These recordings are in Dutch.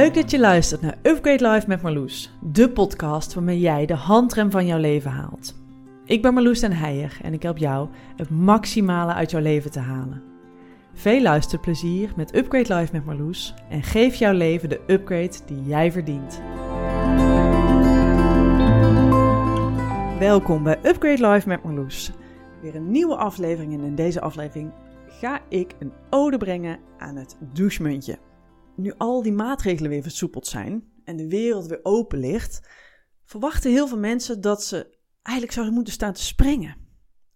Leuk dat je luistert naar Upgrade Life met Marloes, de podcast waarmee jij de handrem van jouw leven haalt. Ik ben Marloes den Heijer en ik help jou het maximale uit jouw leven te halen. Veel luisterplezier met Upgrade Life met Marloes en geef jouw leven de upgrade die jij verdient. Welkom bij Upgrade Life met Marloes. Weer een nieuwe aflevering en in deze aflevering ga ik een ode brengen aan het douchemuntje nu al die maatregelen weer versoepeld zijn en de wereld weer open ligt, verwachten heel veel mensen dat ze eigenlijk zouden moeten staan te springen.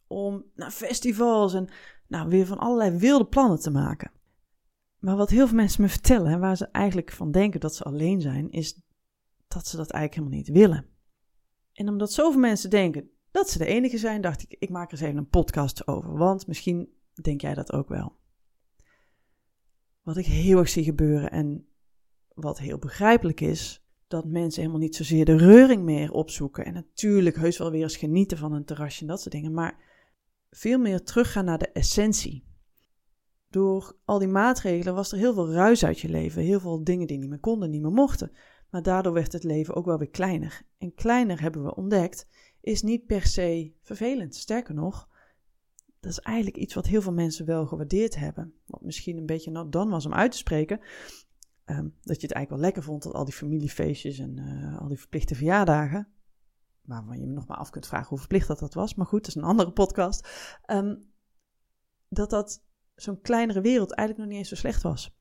Om naar festivals en nou, weer van allerlei wilde plannen te maken. Maar wat heel veel mensen me vertellen en waar ze eigenlijk van denken dat ze alleen zijn, is dat ze dat eigenlijk helemaal niet willen. En omdat zoveel mensen denken dat ze de enige zijn, dacht ik, ik maak er eens even een podcast over. Want misschien denk jij dat ook wel wat ik heel erg zie gebeuren en wat heel begrijpelijk is, dat mensen helemaal niet zozeer de reuring meer opzoeken. En natuurlijk heus wel weer eens genieten van een terrasje en dat soort dingen, maar veel meer teruggaan naar de essentie. Door al die maatregelen was er heel veel ruis uit je leven, heel veel dingen die niet meer konden, niet meer mochten. Maar daardoor werd het leven ook wel weer kleiner. En kleiner hebben we ontdekt, is niet per se vervelend. Sterker nog, dat is eigenlijk iets wat heel veel mensen wel gewaardeerd hebben. Wat misschien een beetje dan was om uit te spreken. Ehm, dat je het eigenlijk wel lekker vond dat al die familiefeestjes en uh, al die verplichte verjaardagen. Waarvan je me nog maar af kunt vragen hoe verplicht dat dat was. Maar goed, dat is een andere podcast. Um, dat dat zo'n kleinere wereld eigenlijk nog niet eens zo slecht was.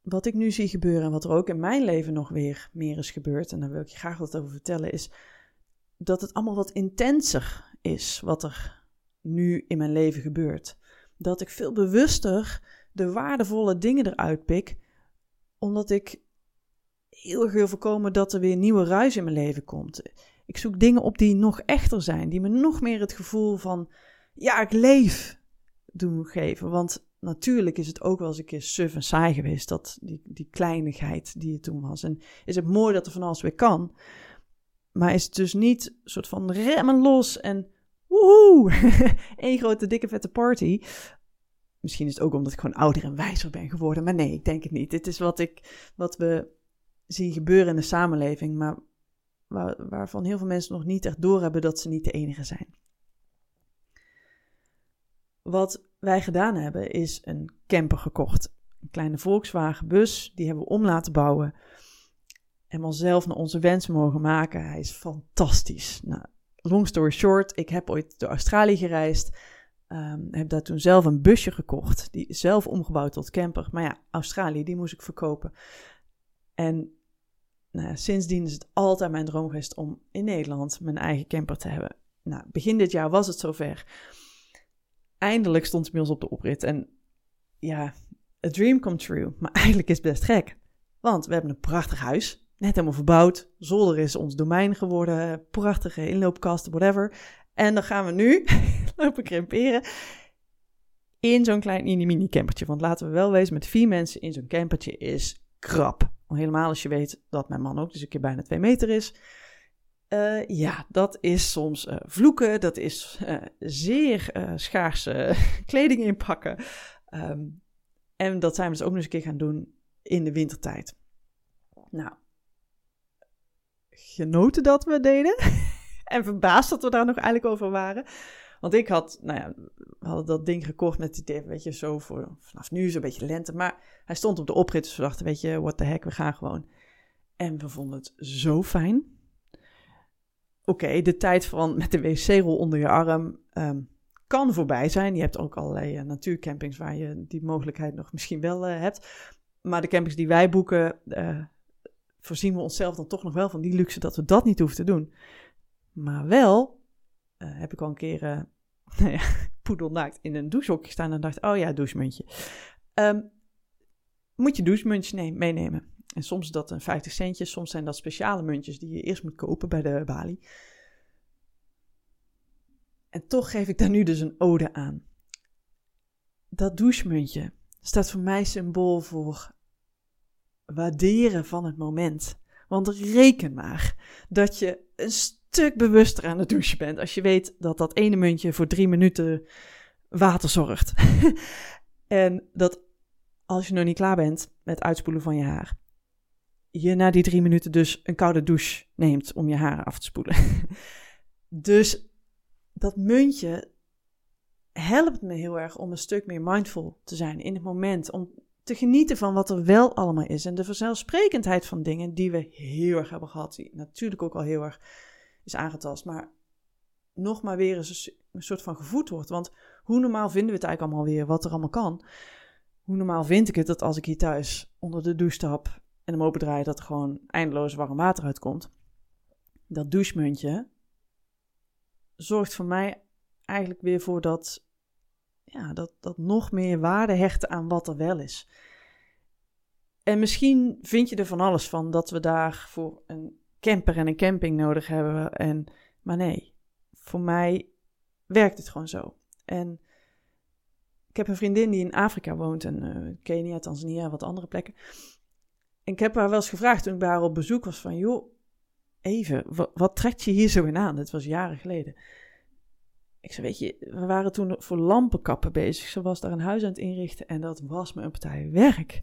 Wat ik nu zie gebeuren en wat er ook in mijn leven nog weer meer is gebeurd, en daar wil ik je graag wat over vertellen, is dat het allemaal wat intenser is wat er nu in mijn leven gebeurt. Dat ik veel bewuster de waardevolle dingen eruit pik, omdat ik heel erg wil voorkomen dat er weer nieuwe ruis in mijn leven komt. Ik zoek dingen op die nog echter zijn, die me nog meer het gevoel van, ja, ik leef doen geven. Want natuurlijk is het ook wel eens een keer suf en saai geweest, dat, die, die kleinigheid die het toen was. En is het mooi dat er van alles weer kan. Maar is het dus niet een soort van remmen los en woehoe, één grote dikke vette party. Misschien is het ook omdat ik gewoon ouder en wijzer ben geworden. Maar nee, ik denk het niet. Dit is wat, ik, wat we zien gebeuren in de samenleving. Maar waar, waarvan heel veel mensen nog niet echt doorhebben dat ze niet de enige zijn. Wat wij gedaan hebben is een camper gekocht. Een kleine Volkswagen bus. Die hebben we om laten bouwen helemaal zelf naar onze wens mogen maken. Hij is fantastisch. Nou, long story short, ik heb ooit door Australië gereisd. Um, heb daar toen zelf een busje gekocht. Die zelf omgebouwd tot camper. Maar ja, Australië, die moest ik verkopen. En nou ja, sindsdien is het altijd mijn droom geweest om in Nederland mijn eigen camper te hebben. Nou, begin dit jaar was het zover. Eindelijk stond het bij ons op de oprit. En ja, a dream come true. Maar eigenlijk is het best gek. Want we hebben een prachtig huis net helemaal verbouwd. Zolder is ons domein geworden. Prachtige inloopkasten, whatever. En dan gaan we nu lopen krimperen in zo'n klein mini-mini campertje. Want laten we wel wezen, met vier mensen in zo'n campertje is krap. Helemaal als je weet dat mijn man ook dus een keer bijna twee meter is. Uh, ja, dat is soms uh, vloeken. Dat is uh, zeer schaarse kleding inpakken. Um, en dat zijn we dus ook nog eens een keer gaan doen in de wintertijd. Nou, genoten dat we deden. en verbaasd dat we daar nog eigenlijk over waren. Want ik had, nou ja, we hadden dat ding gekocht met het idee, weet je, zo voor, vanaf nu zo'n beetje lente. Maar hij stond op de oprit, dus we dachten, weet je, what the heck, we gaan gewoon. En we vonden het zo fijn. Oké, de tijd van met de wc-rol onder je arm um, kan voorbij zijn. Je hebt ook allerlei uh, natuurcampings waar je die mogelijkheid nog misschien wel uh, hebt. Maar de campings die wij boeken, uh, voorzien we onszelf dan toch nog wel van die luxe dat we dat niet hoeven te doen. Maar wel uh, heb ik al een keer uh, nou ja, poedelnaakt in een douchehokje staan en dacht, oh ja, douchemuntje. Um, moet je douchemuntjes meenemen. En soms dat een 50 centjes, soms zijn dat speciale muntjes die je eerst moet kopen bij de balie. En toch geef ik daar nu dus een ode aan. Dat douchemuntje staat voor mij symbool voor waarderen van het moment. Want reken maar dat je een stuk bewuster aan het douchen bent als je weet dat dat ene muntje voor drie minuten water zorgt. en dat als je nog niet klaar bent met uitspoelen van je haar, je na die drie minuten dus een koude douche neemt om je haren af te spoelen. dus dat muntje helpt me heel erg om een stuk meer mindful te zijn in het moment. Om te genieten van wat er wel allemaal is. En de vanzelfsprekendheid van dingen die we heel erg hebben gehad. Die natuurlijk ook al heel erg is aangetast. Maar nog maar weer eens een soort van gevoed wordt. Want hoe normaal vinden we het eigenlijk allemaal weer, wat er allemaal kan. Hoe normaal vind ik het dat als ik hier thuis onder de douche stap en hem opendraai, dat er gewoon eindeloos warm water uitkomt. Dat douchemuntje zorgt voor mij eigenlijk weer voor dat, ja, dat, dat nog meer waarde hechten aan wat er wel is. En misschien vind je er van alles van dat we daarvoor een camper en een camping nodig hebben. En, maar nee, voor mij werkt het gewoon zo. En ik heb een vriendin die in Afrika woont, en uh, Kenia, Tanzania, wat andere plekken. En ik heb haar wel eens gevraagd toen ik bij haar op bezoek was: van joh, even, wat, wat trekt je hier zo in aan? Dat was jaren geleden. Ik zei, weet je, we waren toen voor lampenkappen bezig. Ze was daar een huis aan het inrichten en dat was me een partij werk.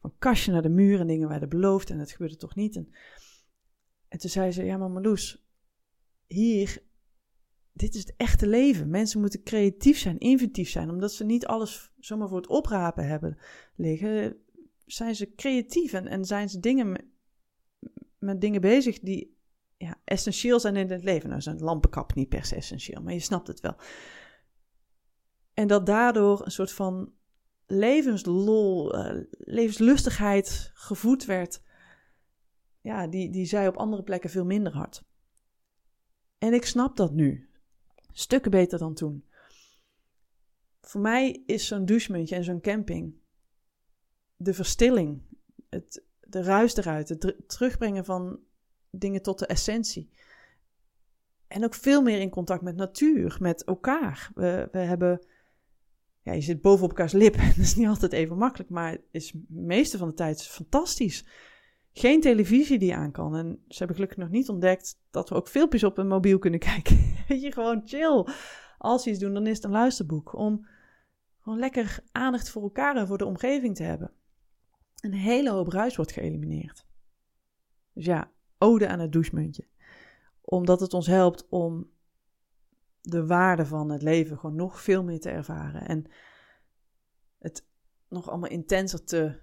Van kastje naar de muur en dingen werden beloofd en het gebeurde toch niet. En, en toen zei ze, ja maar Marloes, hier, dit is het echte leven. Mensen moeten creatief zijn, inventief zijn. Omdat ze niet alles zomaar voor het oprapen hebben liggen, zijn ze creatief en, en zijn ze dingen met dingen bezig die ja, essentieel zijn in het leven. Nou is een lampenkap niet per se essentieel, maar je snapt het wel. En dat daardoor een soort van levenslol, uh, levenslustigheid gevoed werd, ja, die, die zij op andere plekken veel minder had. En ik snap dat nu. Stukken beter dan toen. Voor mij is zo'n douchemuntje en zo'n camping de verstilling, het, de ruis eruit, het terugbrengen van dingen tot de essentie. En ook veel meer in contact met natuur, met elkaar. We, we hebben, ja, je zit boven op elkaars lip. Dat is niet altijd even makkelijk, maar het is de meeste van de tijd fantastisch. Geen televisie die aan kan. En ze hebben gelukkig nog niet ontdekt dat we ook filmpjes op een mobiel kunnen kijken. Weet je, gewoon chill. Als ze iets doen, dan is het een luisterboek. Om gewoon lekker aandacht voor elkaar en voor de omgeving te hebben. Een hele hoop ruis wordt geëlimineerd. Dus ja, ode aan het douchemuntje. Omdat het ons helpt om de waarde van het leven gewoon nog veel meer te ervaren. En het nog allemaal intenser te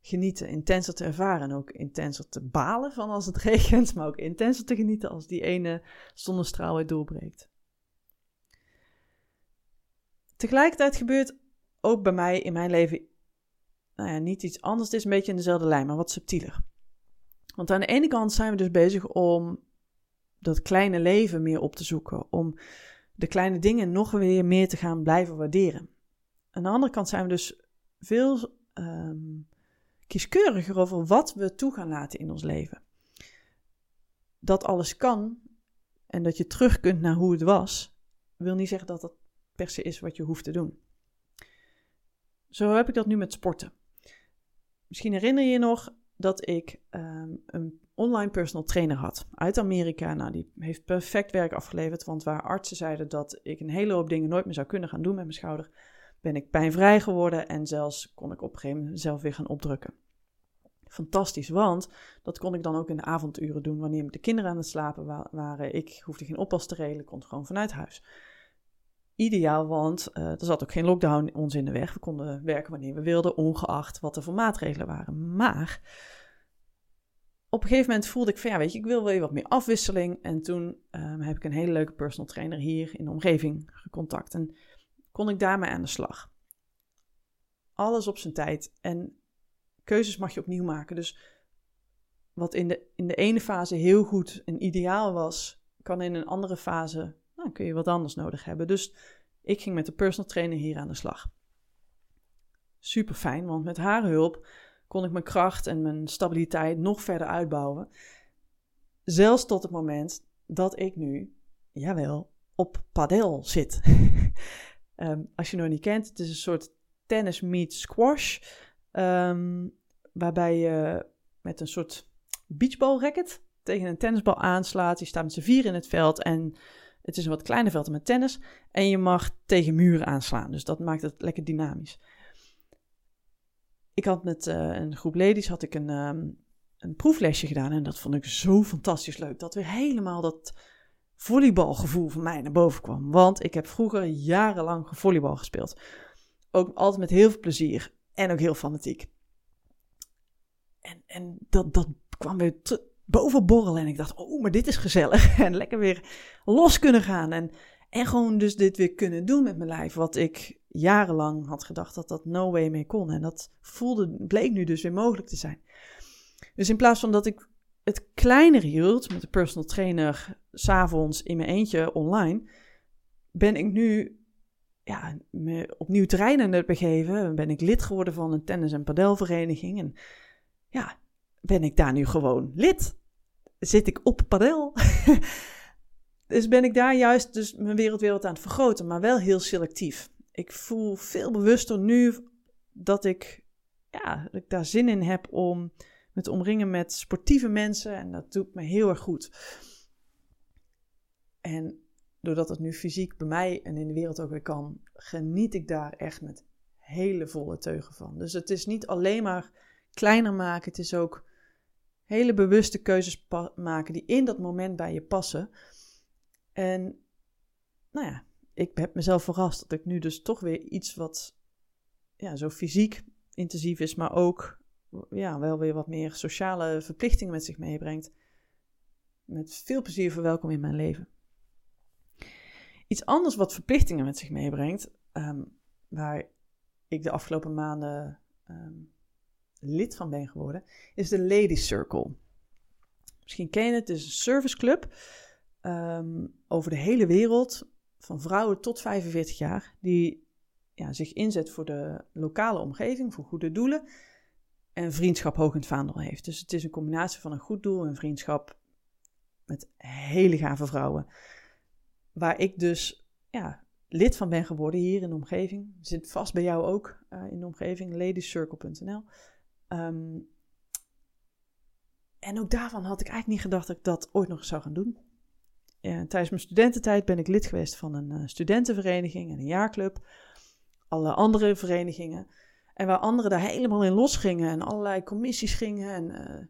genieten, intenser te ervaren. En ook intenser te balen van als het regent, maar ook intenser te genieten als die ene zonnestraal weer doorbreekt. Tegelijkertijd gebeurt ook bij mij in mijn leven nou ja, niet iets anders. Het is een beetje in dezelfde lijn, maar wat subtieler. Want aan de ene kant zijn we dus bezig om dat kleine leven meer op te zoeken. Om de kleine dingen nog weer meer te gaan blijven waarderen. Aan de andere kant zijn we dus veel um, kieskeuriger over wat we toe gaan laten in ons leven. Dat alles kan en dat je terug kunt naar hoe het was, wil niet zeggen dat dat per se is wat je hoeft te doen. Zo heb ik dat nu met sporten. Misschien herinner je je nog, dat ik ehm, een online personal trainer had uit Amerika. Nou, die heeft perfect werk afgeleverd, want waar artsen zeiden dat ik een hele hoop dingen nooit meer zou kunnen gaan doen met mijn schouder, ben ik pijnvrij geworden en zelfs kon ik op een gegeven moment zelf weer gaan opdrukken. Fantastisch, want dat kon ik dan ook in de avonduren doen wanneer de kinderen aan het slapen waren. Ik hoefde geen oppas te regelen, kon gewoon vanuit huis. Ideaal, want uh, er zat ook geen lockdown ons in de weg. We konden werken wanneer we wilden, ongeacht wat er voor maatregelen waren. Maar op een gegeven moment voelde ik van ja, weet je, ik wil wel wat meer afwisseling. En toen um, heb ik een hele leuke personal trainer hier in de omgeving gecontact. En kon ik daarmee aan de slag. Alles op zijn tijd. En keuzes mag je opnieuw maken. Dus wat in de, in de ene fase heel goed en ideaal was, kan in een andere fase, nou, kun je wat anders nodig hebben. Dus ik ging met de personal trainer hier aan de slag. Super fijn, want met haar hulp kon ik mijn kracht en mijn stabiliteit nog verder uitbouwen. Zelfs tot het moment dat ik nu, jawel, op padel zit. Ehm, als je nog niet kent, het is een soort tennis meet squash. Ehm, waarbij je met een soort beachball tegen een tennisbal aanslaat. Je staat met z'n vier in het veld en het is een wat kleiner veld met tennis. En je mag tegen muren aanslaan, dus dat maakt het lekker dynamisch. ik had met uh, een groep ladies had ik een, um, een proeflesje gedaan en dat vond ik zo fantastisch leuk. Dat weer helemaal dat volleybalgevoel van mij naar boven kwam. Want ik heb vroeger jarenlang volleybal gespeeld. Ook altijd met heel veel plezier en ook heel fanatiek. En, en dat, dat kwam weer boven borrelen. En ik dacht, oh, maar dit is gezellig. En lekker weer los kunnen gaan. En, en gewoon dus dit weer kunnen doen met mijn lijf. Wat ik jarenlang had gedacht dat dat no way mee kon. En dat voelde, bleek nu dus weer mogelijk te zijn. Dus in plaats van dat ik het kleiner hield met de personal trainer s'avonds in mijn eentje online, ben ik nu ja, opnieuw het begeven. Ben ik lid geworden van een tennis- en padelvereniging. En ja, ben ik daar nu gewoon lid. Zit ik op padel. dus ben ik daar juist dus mijn wereldwereld aan het vergroten, maar wel heel selectief. Ik voel veel bewuster nu dat ik, ja, dat ik daar zin in heb om me te omringen met sportieve mensen. En dat doet me heel erg goed. En doordat het nu fysiek bij mij en in de wereld ook weer kan, geniet ik daar echt met hele volle teugen van. Dus het is niet alleen maar kleiner maken, het is ook hele bewuste keuzes maken die in dat moment bij je passen. En nou ja, ik heb mezelf verrast dat ik nu dus toch weer iets wat ja, zo fysiek intensief is, maar ook ja, wel weer wat meer sociale verplichtingen met zich meebrengt. Met veel plezier verwelkom in mijn leven. Iets anders wat verplichtingen met zich meebrengt, ehm, waar ik de afgelopen maanden ehm, lid van ben geworden, is de Ladies Circle. Misschien ken je het, het is een serviceclub um, over de hele wereld, van vrouwen tot 45 jaar, die ja, zich inzet voor de lokale omgeving, voor goede doelen en vriendschap hoog in het vaandel heeft. Dus het is een combinatie van een goed doel en vriendschap met hele gave vrouwen. Waar ik dus ja, lid van ben geworden hier in de omgeving. Zit vast bij jou ook uh, in de omgeving, ladiescircle.nl. Um, en ook daarvan had ik eigenlijk niet gedacht dat ik dat ooit nog zou gaan doen. Tijdens mijn studententijd ben ik lid geweest van een uh, studentenvereniging en een jaarclub. Alle andere verenigingen. En waar anderen daar helemaal in losgingen en allerlei commissies gingen. En uh,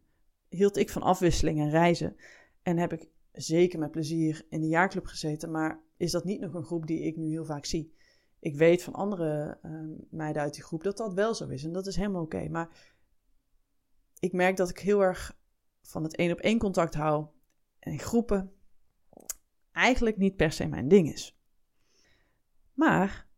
hield ik van afwisseling en reizen. En heb ik zeker met plezier in de jaarclub gezeten. Maar is dat niet nog een groep die ik nu heel vaak zie? Ik weet van andere uh, meiden uit die groep dat dat wel zo is. En dat is helemaal oké. Maar ik merk dat ik heel erg van het één op één contact hou en groepen eigenlijk niet per se mijn ding is. Maar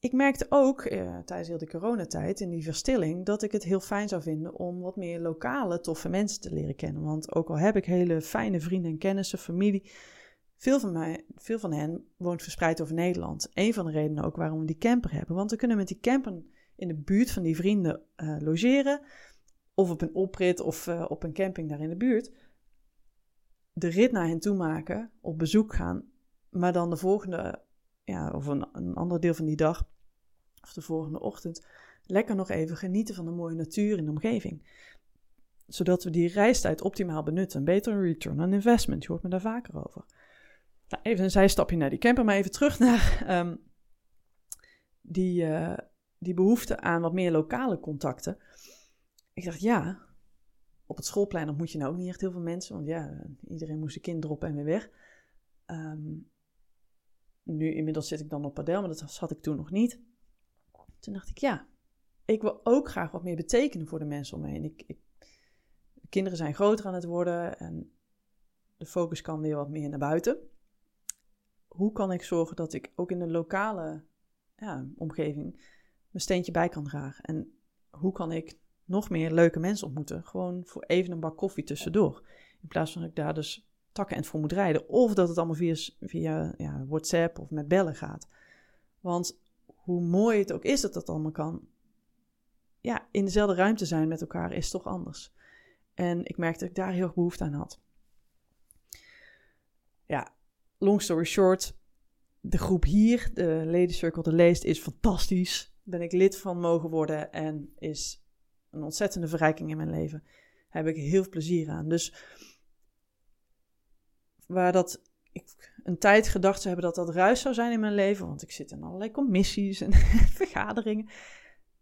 ik merkte ook eh, tijdens heel de coronatijd in die verstilling dat ik het heel fijn zou vinden om wat meer lokale toffe mensen te leren kennen. Want ook al heb ik hele fijne vrienden en kennissen, familie, veel van, mij, veel van hen woont verspreid over Nederland. Een van de redenen ook waarom we die camper hebben. Want we kunnen met die camper in de buurt van die vrienden uh, logeren of op een oprit of uh, op een camping daar in de buurt, de rit naar hen toe maken, op bezoek gaan, maar dan de volgende, ja, of een, een ander deel van die dag, of de volgende ochtend, lekker nog even genieten van de mooie natuur in de omgeving. Zodat we die reistijd optimaal benutten. Een betere return on investment, je hoort me daar vaker over. Nou, even een zijstapje naar die camper, maar even terug naar um, die, uh, die behoefte aan wat meer lokale contacten ik dacht, ja, op het schoolplein ontmoet je nou ook niet echt heel veel mensen. Want ja, iedereen moest een kind droppen en weer weg. Um, nu inmiddels zit ik dan op padel, maar dat had ik toen nog niet. Toen dacht ik, ja, ik wil ook graag wat meer betekenen voor de mensen om me heen. Ik, ik, de kinderen zijn groter aan het worden en de focus kan weer wat meer naar buiten. Hoe kan ik zorgen dat ik ook in de lokale ja, omgeving mijn steentje bij kan dragen? En hoe kan ik nog meer leuke mensen ontmoeten. Gewoon voor even een bak koffie tussendoor. In plaats van dat ik daar dus takken en voor moet rijden. Of dat het allemaal via, via ja, WhatsApp of met bellen gaat. Want hoe mooi het ook is dat dat allemaal kan. Ja, in dezelfde ruimte zijn met elkaar is toch anders. En ik merkte dat ik daar heel erg behoefte aan had. Ja, long story short. De groep hier, de Lady Circle de Leest, is fantastisch. Ben ik lid van mogen worden en is een ontzettende verrijking in mijn leven. Daar heb ik heel veel plezier aan. Dus waar dat ik een tijd gedacht zou hebben dat dat ruis zou zijn in mijn leven, want ik zit in allerlei commissies en vergaderingen,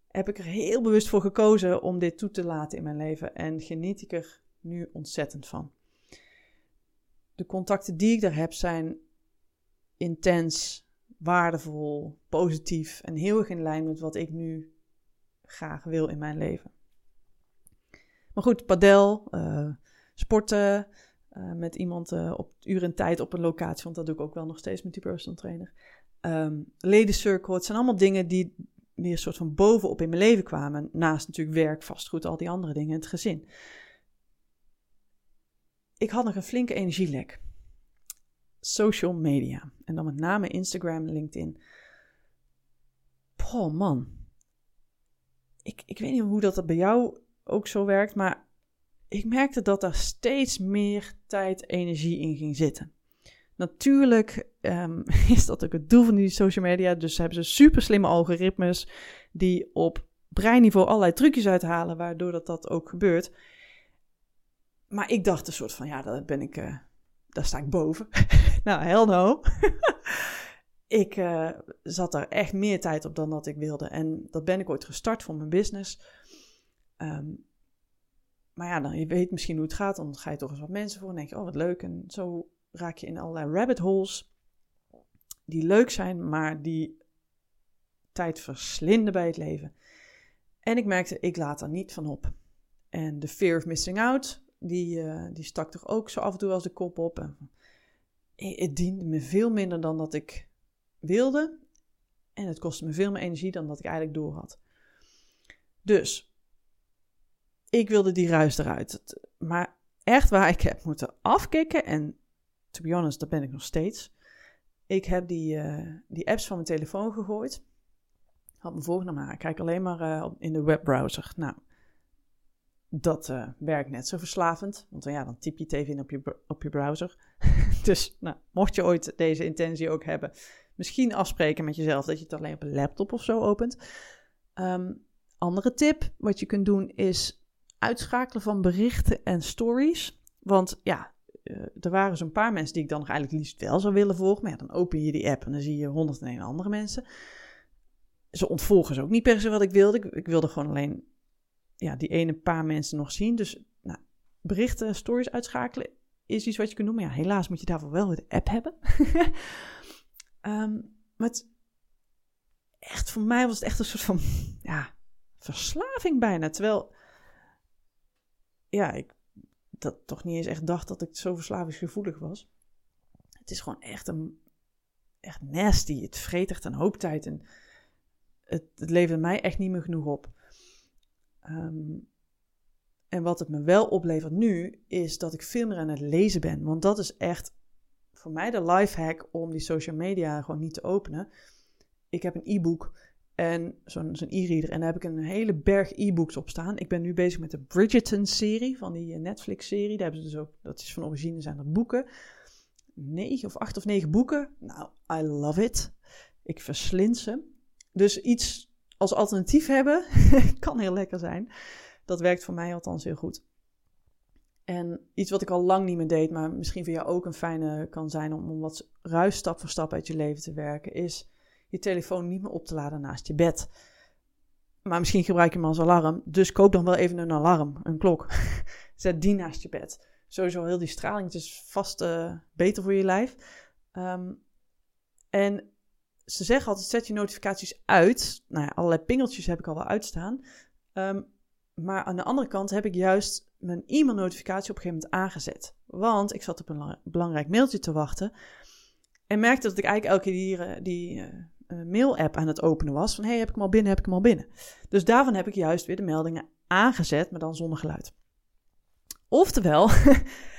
heb ik er heel bewust voor gekozen om dit toe te laten in mijn leven en geniet ik er nu ontzettend van. De contacten die ik daar heb zijn intens, waardevol, positief en heel erg in lijn met wat ik nu graag wil in mijn leven. Maar goed, padel, uh, sporten uh, met iemand uh, op uur en tijd op een locatie, want dat doe ik ook wel nog steeds met die personal trainer. Um, ledencircle, het zijn allemaal dingen die weer een soort van bovenop in mijn leven kwamen. Naast natuurlijk werk, vastgoed, al die andere dingen, het gezin. Ik had nog een flinke energielek. Social media. En dan met name Instagram, LinkedIn. Oh man. Ik, ik weet niet hoe dat bij jou ook zo werkt, maar ik merkte dat er steeds meer tijd, energie in ging zitten. Natuurlijk um, is dat ook het doel van die social media. Dus hebben ze super slimme algoritmes die op breinniveau allerlei trucjes uithalen, waardoor dat, dat ook gebeurt. Maar ik dacht een soort van, ja, daar ben ik, uh, daar sta ik boven. nou, hell no. ik uh, zat daar echt meer tijd op dan dat ik wilde. En dat ben ik ooit gestart voor mijn business. Um, maar ja, dan, je weet misschien hoe het gaat. Dan ga je toch eens wat mensen voor en denk je, oh wat leuk. En zo raak je in allerlei rabbit holes die leuk zijn, maar die tijd verslinden bij het leven. En ik merkte, ik laat er niet van op. En de fear of missing out, die, uh, die stak toch ook zo af en toe als de kop op. En het diende me veel minder dan dat ik wilde. En het kostte me veel meer energie dan dat ik eigenlijk door had. Dus, ik wilde die ruis eruit. Maar echt waar, ik heb moeten afkicken. En to be honest, dat ben ik nog steeds. Ik heb die, uh, die apps van mijn telefoon gegooid. Had me voorgenomen, nou, ik kijk alleen maar uh, in de webbrowser. Nou, dat uh, werkt net zo verslavend. Want ja, dan typ je het even in op je, op je browser. dus nou, mocht je ooit deze intentie ook hebben, misschien afspreken met jezelf dat je het alleen op een laptop of zo opent. Um, andere tip, wat je kunt doen, is uitschakelen van berichten en stories. Want ja, uh, er waren zo'n paar mensen die ik dan nog eigenlijk liefst wel zou willen volgen. Maar ja, dan open je die app en dan zie je 101 andere mensen. Ze ontvolgen ze ook niet per se wat ik wilde. Ik, ik wilde gewoon alleen ja, die ene paar mensen nog zien. Dus nou, berichten, stories uitschakelen is iets wat je kunt doen. Maar ja, helaas moet je daarvoor wel de app hebben. um, maar het, echt, voor mij was het echt een soort van ja, verslaving bijna. Terwijl, ja, ik dat toch niet eens echt dacht dat ik zo verslavingsgevoelig was. Het is gewoon echt een echt nasty. Het vreet echt een hoop tijd en het, het levert mij echt niet meer genoeg op. Um, en wat het me wel oplevert nu, is dat ik veel meer aan het lezen ben. Want dat is echt voor mij de life hack om die social media gewoon niet te openen. Ik heb een e-book en zo'n e-reader. En daar heb ik een hele berg e-books op staan. Ik ben nu bezig met de Bridgerton-serie van die eh, Netflix-serie. Daar hebben ze dus ook, dat is van origine, zijn er boeken. Negen of acht of negen boeken. Nou, I love it. Ik verslind ze. Dus iets als alternatief hebben kan heel lekker zijn. Dat werkt voor mij althans heel goed. En iets wat ik al lang niet meer deed, maar misschien voor jou ook een fijne kan zijn om, om wat ruis stap voor stap uit je leven te werken, is je telefoon niet meer op te laden naast je bed. Maar misschien gebruik je hem als alarm. Dus koop dan wel even een alarm, een klok. Zet die naast je bed. Sowieso heel die straling. Het is vast uh, beter voor je lijf. Um, en ze zeggen altijd: zet je notificaties uit. Nou ja, allerlei pingeltjes heb ik al wel uitstaan. Um, maar aan de andere kant heb ik juist mijn e-mailnotificatie op een gegeven moment aangezet. Want ik zat op een belangrijk mailtje te wachten. En merkte dat ik eigenlijk elke keer die, eh, die uh, mail-app aan het openen was. Van, hey, heb ik hem al binnen, heb ik hem al binnen. Dus daarvan heb ik juist weer de meldingen aangezet, maar dan zonder geluid. Oftewel,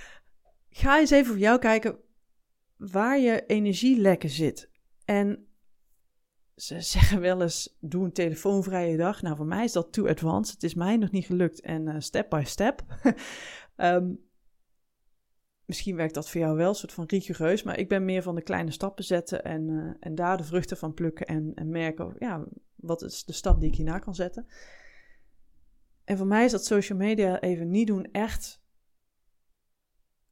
ga eens even voor jou kijken waar je energielekken zit. En ze zeggen wel eens, doe een telefoonvrije dag. Nou, voor mij is dat too advanced. Het is mij nog niet gelukt en uh, step by step. um, Misschien werkt dat voor jou wel, een soort van rigoureus. Maar ik ben meer van de kleine stappen zetten en, uh, en daar de vruchten van plukken en, en merken, ja, wat is de stap die ik hierna kan zetten. En voor mij is dat social media even niet doen echt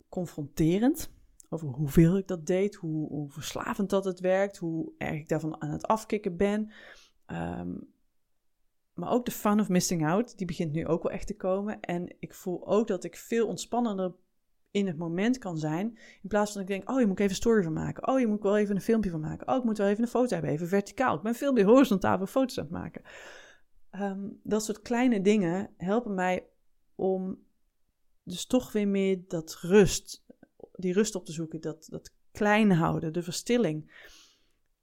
confronterend. Over hoeveel ik dat deed, hoe, verslavend dat het werkt, hoe erg ik daarvan aan het afkicken ben. Um, maar ook de fun of missing out, die begint nu ook wel echt te komen. En ik voel ook dat ik veel ontspannender in het moment kan zijn. In plaats van ik denk, oh, je moet even een story van maken. Oh, je moet wel even een filmpje van maken. Oh, ik moet wel even een foto hebben, even verticaal. Ik ben veel meer horizontaal foto's aan het maken. Ehm, dat soort kleine dingen helpen mij om dus toch weer meer dat rust, die rust op te zoeken, dat, dat klein houden, de verstilling,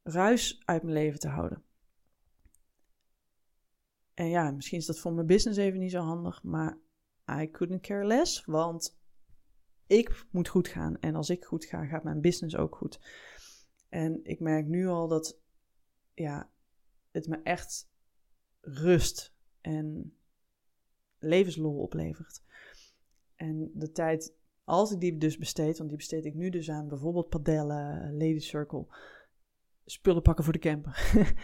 ruis uit mijn leven te houden. En ja, misschien is dat voor mijn business even niet zo handig, maar I couldn't care less, want ik moet goed gaan. En als ik goed ga, gaat mijn business ook goed. En ik merk nu al dat ja, het me echt rust en levenslol oplevert. En de tijd, als ik die dus besteed, want die besteed ik nu dus aan bijvoorbeeld padellen, lady circle, spullen pakken voor de camper.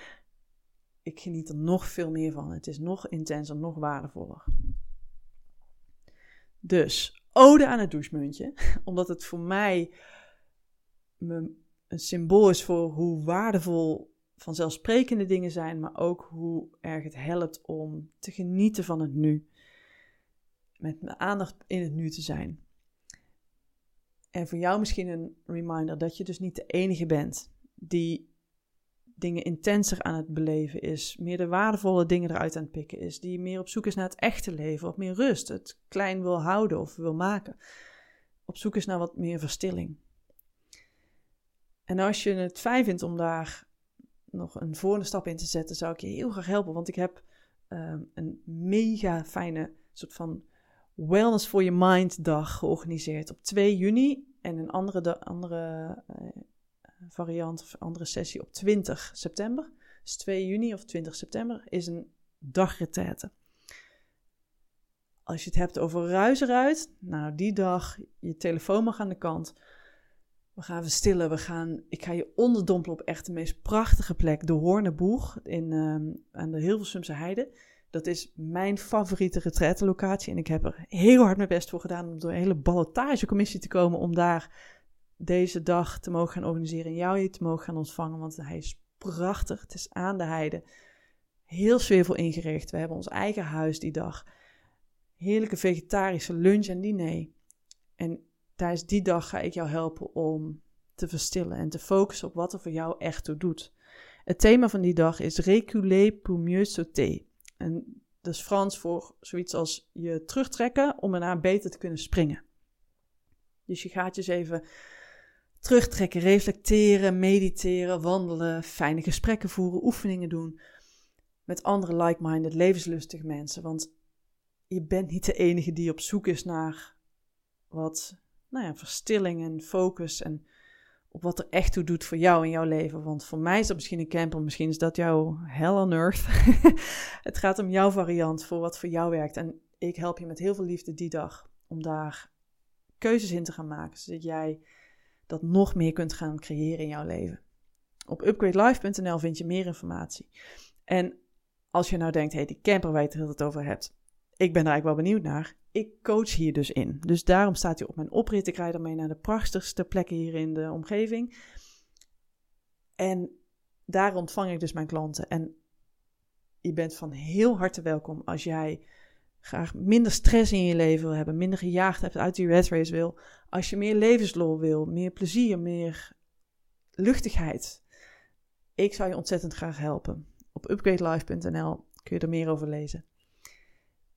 ik geniet er nog veel meer van. Het is nog intenser, nog waardevoller. Dus, ode aan het douchemuntje. Omdat het voor mij een symbool is voor hoe waardevol vanzelfsprekende dingen zijn, maar ook hoe erg het helpt om te genieten van het nu. Met mijn aandacht in het nu te zijn. En voor jou misschien een reminder dat je dus niet de enige bent die dingen intenser aan het beleven is, meer de waardevolle dingen eruit aan het pikken is, die meer op zoek is naar het echte leven, of meer rust, het klein wil houden of wil maken, op zoek is naar wat meer verstilling. En als je het fijn vindt om daar nog een volgende stap in te zetten, zou ik je heel graag helpen, want ik heb ehm, een mega fijne soort van Wellness for Your Mind dag georganiseerd op 2 juni en een andere, de, andere uh, variant of andere sessie op 20 september. Dus 2 juni of 20 september is een dagretraite. Als je het hebt over ruis eruit, nou die dag, je telefoon mag aan de kant. We gaan verstillen, we gaan, ik ga je onderdompelen op echt de meest prachtige plek, de Hoorneboeg in, um, aan de Hilversumse Heide. Dat is mijn favoriete retraite-locatie en ik heb er heel hard mijn best voor gedaan om door een hele ballotagecommissie te komen om daar deze dag te mogen gaan organiseren en jou te mogen gaan ontvangen. Want hij is prachtig. Het is aan de heide. Heel sfeervol ingericht. We hebben ons eigen huis die dag. Heerlijke vegetarische lunch en diner. En tijdens die dag ga ik jou helpen om te verstillen en te focussen op wat er voor jou echt toe doet. Het thema van die dag is Reculer pour mieux sauter. En dat is Frans voor zoiets als je terugtrekken om erna beter te kunnen springen. Dus je gaat je eens even terugtrekken, reflecteren, mediteren, wandelen, fijne gesprekken voeren, oefeningen doen met andere like-minded, levenslustige mensen. Want je bent niet de enige die op zoek is naar wat nou ja, verstilling en focus en op wat er echt toe doet voor jou in jouw leven. Want voor mij is dat misschien een camper, misschien is dat jouw hell on earth. het gaat om jouw variant voor wat voor jou werkt. En ik help je met heel veel liefde die dag om daar keuzes in te gaan maken, zodat jij dat nog meer kunt gaan creëren in jouw leven. Op upgradelife.nl vind je meer informatie. En als je nou denkt, hey, die camper waar je het over hebt, ik ben daar eigenlijk wel benieuwd naar. Ik coach hier dus in. Dus daarom staat hij op mijn oprit. Ik rijd ermee naar de prachtigste plekken hier in de omgeving. En daar ontvang ik dus mijn klanten. En je bent van heel harte welkom als jij graag minder stress in je leven wil hebben, minder gejaagd hebt uit die red race wil, als je meer levenslol wil, meer plezier, meer luchtigheid. Ik zou je ontzettend graag helpen. Op upgradelife.nl kun je er meer over lezen.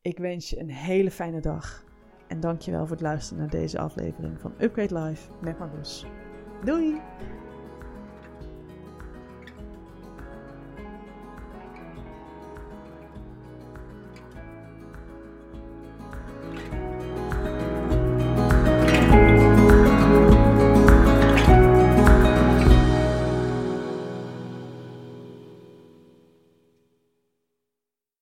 Ik wens je een hele fijne dag en dankjewel voor het luisteren naar deze aflevering van Upgrade Life met Marloes. Doei!